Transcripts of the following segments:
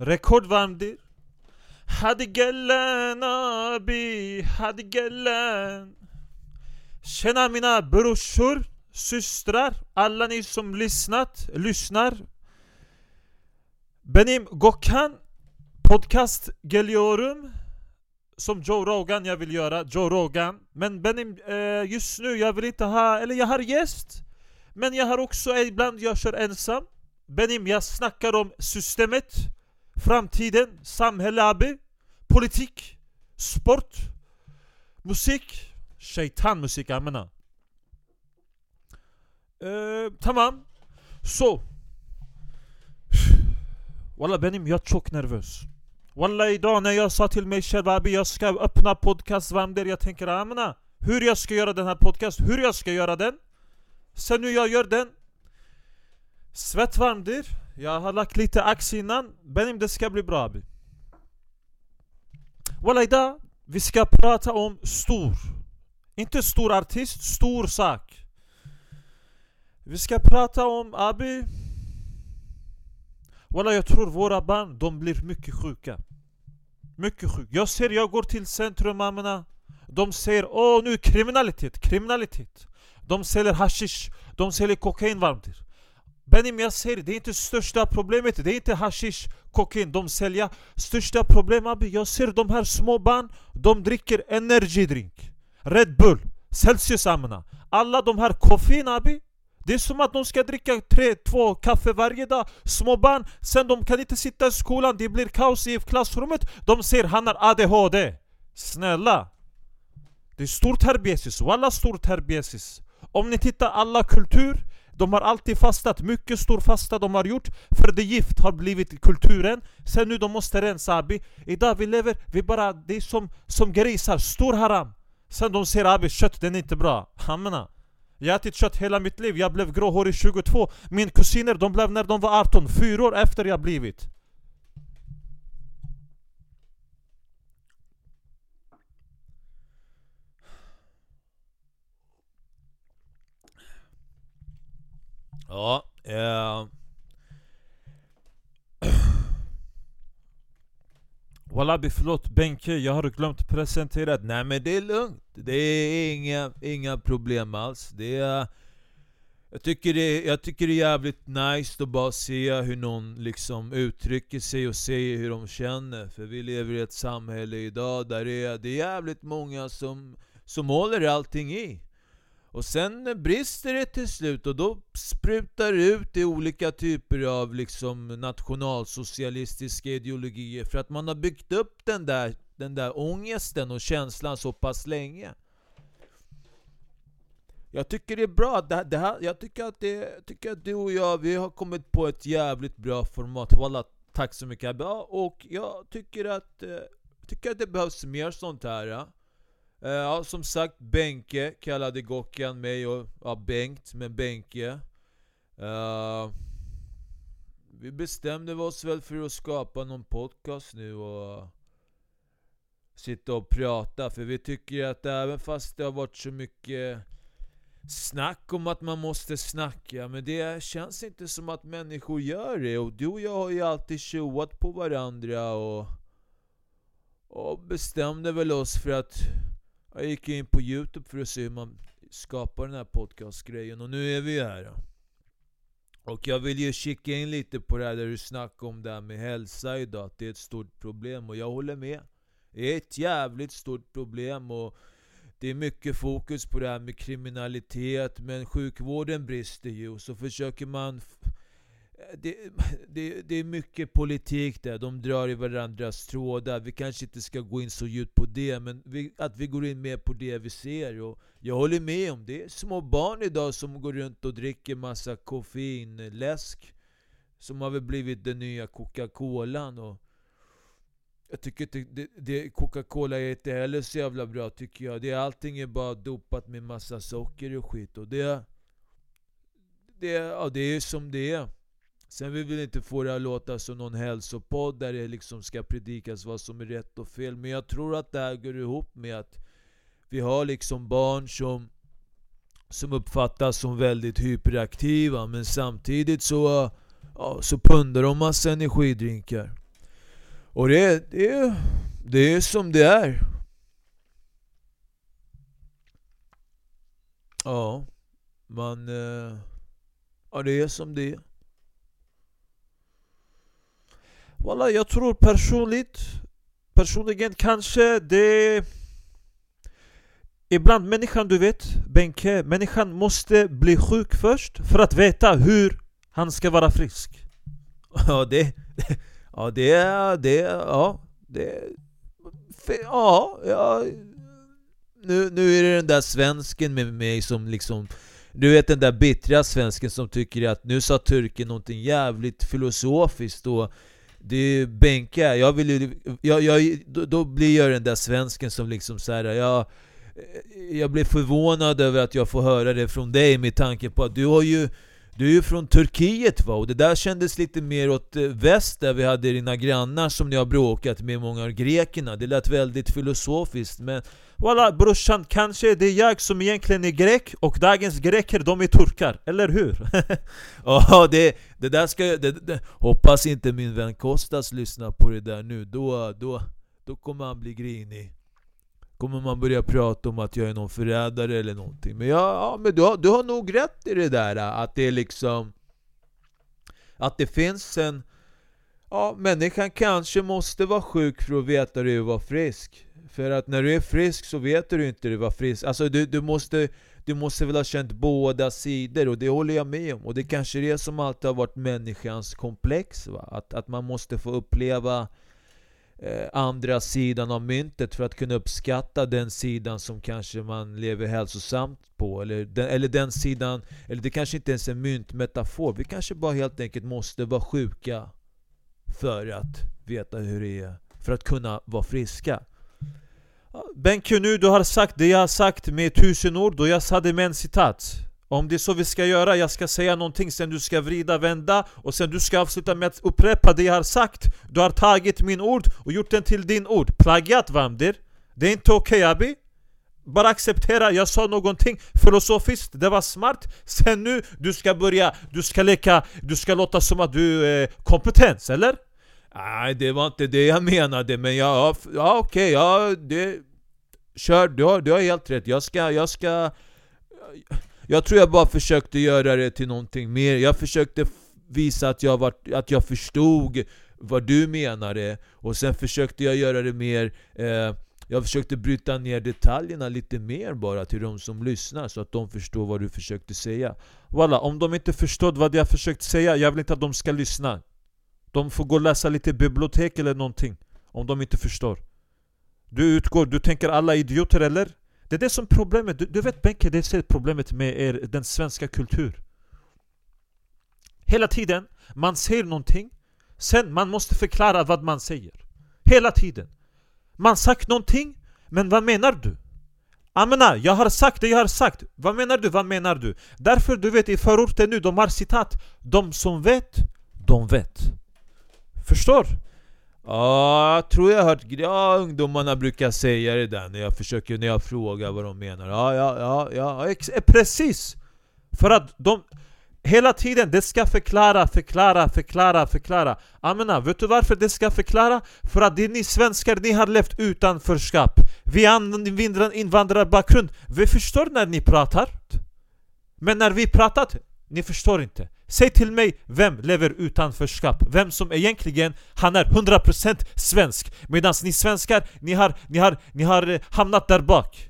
Rekordvarmdir. Hadi gelen abi, hadi gelen Tjena mina brorsor, systrar, alla ni som lyssnat, lyssnar. Benim Gokhan, podcast geliyorum Som Joe Rogan jag vill göra, Joe Rogan. Men benim eh, just nu, jag vill inte ha, eller jag har gäst Men jag har också, ibland jag kör ensam. Benim jag snackar om systemet. Samhälle abi Politik, sport, musik Şeytan musik amına ee, Tamam. Så Valla benim jag çok nervös Valla idag när jag sa till mig själv abi jag ska öppna podcast Vamder Jag tänker amına Hur jag ska göra den här podcast, hur jag ska göra den Sen nu jag gör den Svettvarmdir Jag har lagt lite ax innan. Benim det ska bli bra abi. Walla idag, vi ska prata om stor. Inte stor artist, stor sak. Vi ska prata om Abi Walla jag tror våra barn, de blir mycket sjuka. Mycket sjuka. Jag ser, jag går till centrum mammorna. De säger åh nu kriminalitet, kriminalitet. De säljer hashish, de säljer kokain varmt. Benim jag säger, det är inte största problemet, det är inte hashish, kokain. De säljer Största problemet, jag ser de här små barn, de dricker energidrink Red Bull, Celsius amna. Alla de här koffein abi det är som att de ska dricka tre, två kaffe varje dag. Små barn, sen de kan inte sitta i skolan, det blir kaos i klassrummet. De säger han har ADHD Snälla. Det är stor terbiesis, walla stor terbiesis Om ni tittar alla kultur de har alltid fastat, mycket stor fasta de har gjort För det gift har blivit kulturen. Sen nu de måste rensa abi. Idag vi lever, vi bara, det är som, som grisar, stor haram. Sen de säger abi, kött den är inte bra. Hamna Jag har ätit kött hela mitt liv, jag blev gråhårig 22 Min kusiner de blev när de var 18, fyra år efter jag blivit. Ja, eh. Wallabi förlåt Benke, jag har glömt presentera Nej men det är lugnt, det är inga, inga problem alls. Det är, jag, tycker det, jag tycker det är jävligt nice att bara se hur någon liksom uttrycker sig och säger hur de känner. För vi lever i ett samhälle idag där det är, det är jävligt många som, som håller allting i och sen brister det till slut och då sprutar det ut i olika typer av liksom nationalsocialistiska ideologier för att man har byggt upp den där, den där ångesten och känslan så pass länge. Jag tycker det är bra, det, det här, jag tycker att, det, tycker att du och jag, vi har kommit på ett jävligt bra format. Walla, tack så mycket. Och jag tycker att, eh, tycker att det behövs mer sånt här. Ja? Uh, ja, som sagt, Benke kallade Gokian mig och, ja, Bengt, men Benke. Uh, vi bestämde oss väl för att skapa någon podcast nu och sitta och prata. För vi tycker att även fast det har varit så mycket snack om att man måste snacka, men det känns inte som att människor gör det. Och du och jag har ju alltid tjoat på varandra och, och bestämde väl oss för att jag gick in på Youtube för att se hur man skapar den här podcastgrejen och nu är vi här. Och jag vill ju kika in lite på det här där du snackade om det här med hälsa idag, att det är ett stort problem. Och jag håller med. Det är ett jävligt stort problem och det är mycket fokus på det här med kriminalitet, men sjukvården brister ju. Och så försöker man det, det, det är mycket politik där, de drar i varandras trådar. Vi kanske inte ska gå in så djupt på det, men vi, att vi går in mer på det vi ser. Och jag håller med om det. är små barn idag som går runt och dricker massa koffeinläsk. Som har väl blivit den nya Coca-Colan. Och jag tycker inte det, det, Coca-Cola är inte heller så jävla bra tycker jag. Det, allting är bara dopat med massa socker och skit. Och det, det, ja, det är som det är. Sen vill vi inte få det att låta som någon hälsopodd där det liksom ska predikas vad som är rätt och fel. Men jag tror att det här går ihop med att vi har liksom barn som, som uppfattas som väldigt hyperaktiva. Men samtidigt så, ja, så pundar de massa energidrinkar. Och det, det, det är som det är. Ja, man... Eh, ja, det är som det är. Walla, jag tror personligt, personligen kanske det... Ibland människan, du vet Benke, människan måste bli sjuk först för att veta hur han ska vara frisk. Ja, det... Ja, det... det ja, det... Ja, ja nu, nu är det den där svensken med mig som liksom Du vet den där bittra svensken som tycker att nu sa turken någonting jävligt filosofiskt och det är Benke, jag vill ju, jag, jag, då, då blir jag den där svensken som liksom såhär, jag, eh, jag blir förvånad över att jag får höra det från dig med tanke på att du har ju du är ju från Turkiet va? Och det där kändes lite mer åt eh, väst där vi hade dina grannar som ni har bråkat med många av grekerna Det lät väldigt filosofiskt men Walla brorsan, kanske det är jag som egentligen är grek och dagens greker de är turkar, eller hur? Ja, det, det där ska det, det, Hoppas inte min vän Kostas lyssnar på det där nu, då, då, då kommer han bli grinig Kommer man börja prata om att jag är någon förrädare eller någonting Men, ja, ja, men du, har, du har nog rätt i det där att det är liksom Att det finns en Ja, människan kanske måste vara sjuk för att veta hur det är att vara frisk för att när du är frisk så vet du inte hur det är att vara frisk. Alltså du, du, måste, du måste väl ha känt båda sidor och det håller jag med om. Och det kanske är det som alltid har varit människans komplex. Va? Att, att man måste få uppleva eh, Eh, andra sidan av myntet för att kunna uppskatta den sidan som kanske man lever hälsosamt på. Eller den, eller den sidan, eller det kanske inte ens är en myntmetafor. Vi kanske bara helt enkelt måste vara sjuka för att veta hur det är. För att kunna vara friska. Benke nu, du har sagt det jag har sagt med tusen ord och jag sa det med en citat om det är så vi ska göra, jag ska säga någonting, sen du ska vrida, vända och sen du ska avsluta med att upprepa det jag har sagt. Du har tagit min ord och gjort den till din ord. Plagiat Vamdir. Det är inte okej okay, Abi. Bara acceptera, jag sa någonting filosofiskt, det var smart. Sen nu, du ska börja, du ska leka, du ska låta som att du är kompetens, eller? Nej, det var inte det jag menade, men ja, ja okej, okay, ja, det... Kör, du har, du har helt rätt. Jag ska, jag ska... Jag tror jag bara försökte göra det till någonting mer. Jag försökte visa att jag, var, att jag förstod vad du menade, och sen försökte jag göra det mer... Eh, jag försökte bryta ner detaljerna lite mer bara till de som lyssnar så att de förstår vad du försökte säga Walla, om de inte förstod vad jag försökte säga, jag vill inte att de ska lyssna de får gå och läsa lite bibliotek eller någonting Om de inte förstår Du utgår, du tänker alla idioter eller? Det är det som är problemet, du, du vet Benke, det är problemet med er, den svenska kulturen. Hela tiden, man säger någonting Sen man måste förklara vad man säger Hela tiden Man sagt någonting, men vad menar du? Amena, jag har sagt det jag har sagt Vad menar du? Vad menar du? Därför du vet i förorten nu, de har citat De som vet, de vet Förstår? Ja, jag tror jag har hört ja, ungdomarna brukar säga det där när jag försöker, när jag frågar vad de menar. Ja, ja, ja, ja, ex eh, precis! För att de hela tiden, det ska förklara, förklara, förklara, förklara. Amena, ah, vet du varför det ska förklara? För att det är ni svenskar, ni har levt utanförskap. Vi har invandrarbakgrund, vi förstår när ni pratar. Men när vi pratat, ni förstår inte. Säg till mig vem lever utanförskap? Vem som egentligen, han är 100% svensk. Medan ni svenskar, ni har, ni har, ni har eh, hamnat där bak.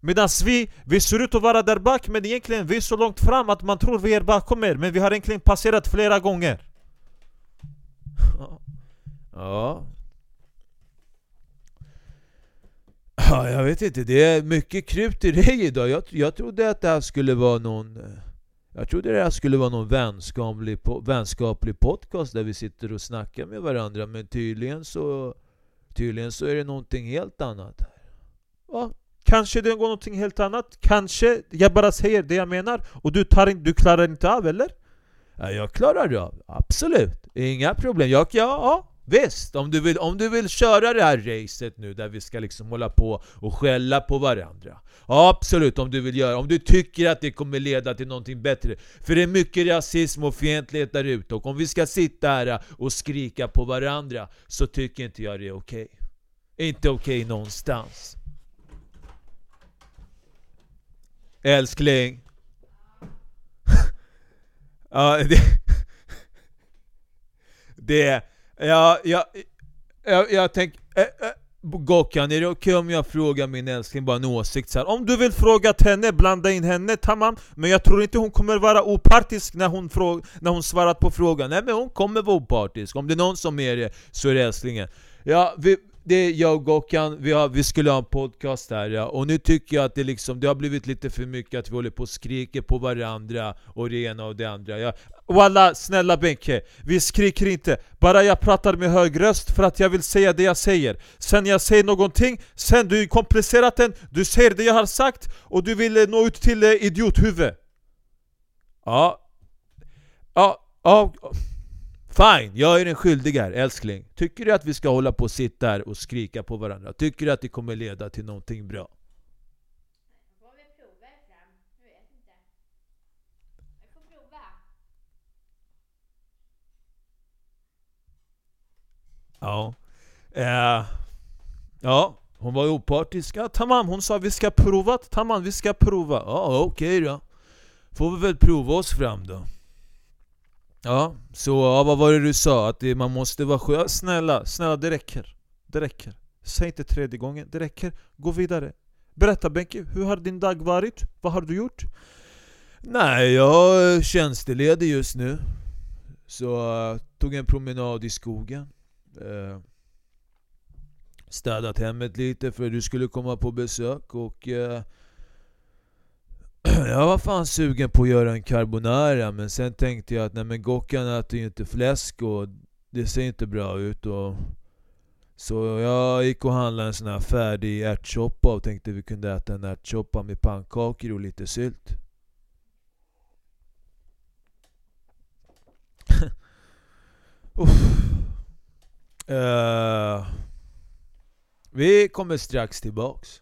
Medan vi, vi ser ut att vara där bak men egentligen vi är så långt fram att man tror vi är bakom er Men vi har egentligen passerat flera gånger. Ja. Ja, jag vet inte, det är mycket krut i dig idag. Jag, jag trodde att det här skulle vara någon eh, jag trodde det här skulle vara någon vänskaplig, vänskaplig podcast där vi sitter och snackar med varandra men tydligen så Tydligen så är det någonting helt annat här. Ja, kanske det går någonting helt annat. Kanske jag bara säger det jag menar och du, tar in, du klarar inte av, eller? Ja, jag klarar det av. Absolut. Inga problem. Jag, ja, ja, Visst, om du, vill, om du vill köra det här racet nu där vi ska liksom hålla på och skälla på varandra. Absolut, om du vill göra Om du tycker att det kommer leda till någonting bättre. För det är mycket rasism och fientlighet där ute och om vi ska sitta här och skrika på varandra Så tycker inte jag det är okej. Okay. Inte okej okay någonstans. Älskling. Ja, det... Det... Ja, ja, jag, jag tänker... Äh, äh, eh, Gokan, är det okej okay om jag frågar min älskling bara en åsikt så här? Om du vill fråga henne, blanda in henne, tamam Men jag tror inte hon kommer vara opartisk när hon, fråga, när hon svarat på frågan Nej men hon kommer vara opartisk, om det är någon som är det så är det älsklingen Ja, vi, det är jag och Gokan, vi, vi skulle ha en podcast här ja. Och nu tycker jag att det, liksom, det har blivit lite för mycket att vi håller på och skriker på varandra och det ena och det andra ja. Walla, snälla Benke, vi skriker inte. Bara jag pratar med hög röst för att jag vill säga det jag säger. Sen jag säger någonting, sen du komplicerat den, du säger det jag har sagt och du vill eh, nå ut till eh, idiothuvud. Ja. Ja, ja. Fine, jag är den skyldiga här, älskling. Tycker du att vi ska hålla på och sitta här och skrika på varandra? Tycker du att det kommer leda till någonting bra? Ja. Eh, ja, hon var ju opartisk. Ja, tamam, hon sa vi ska prova. Tamam, vi ska prova. Ja, okej okay då. Får vi väl prova oss fram då. Ja, så ja, vad var det du sa? Att det, man måste vara skön? Snälla, snälla det räcker. Det räcker. Säg inte tredje gången, det räcker. Gå vidare. Berätta Benke, hur har din dag varit? Vad har du gjort? Nej, jag är tjänsteledig just nu. Så jag tog en promenad i skogen eh, städat hemmet lite för att du skulle komma på besök och eh, jag var fan sugen på att göra en carbonara men sen tänkte jag att nej men Gockan äter ju inte fläsk och det ser inte bra ut och så jag gick och handlade en sån här färdig ärtsoppa och tänkte vi kunde äta en ärtsoppa med pannkakor och lite sylt. uh, vi kommer strax tillbaks.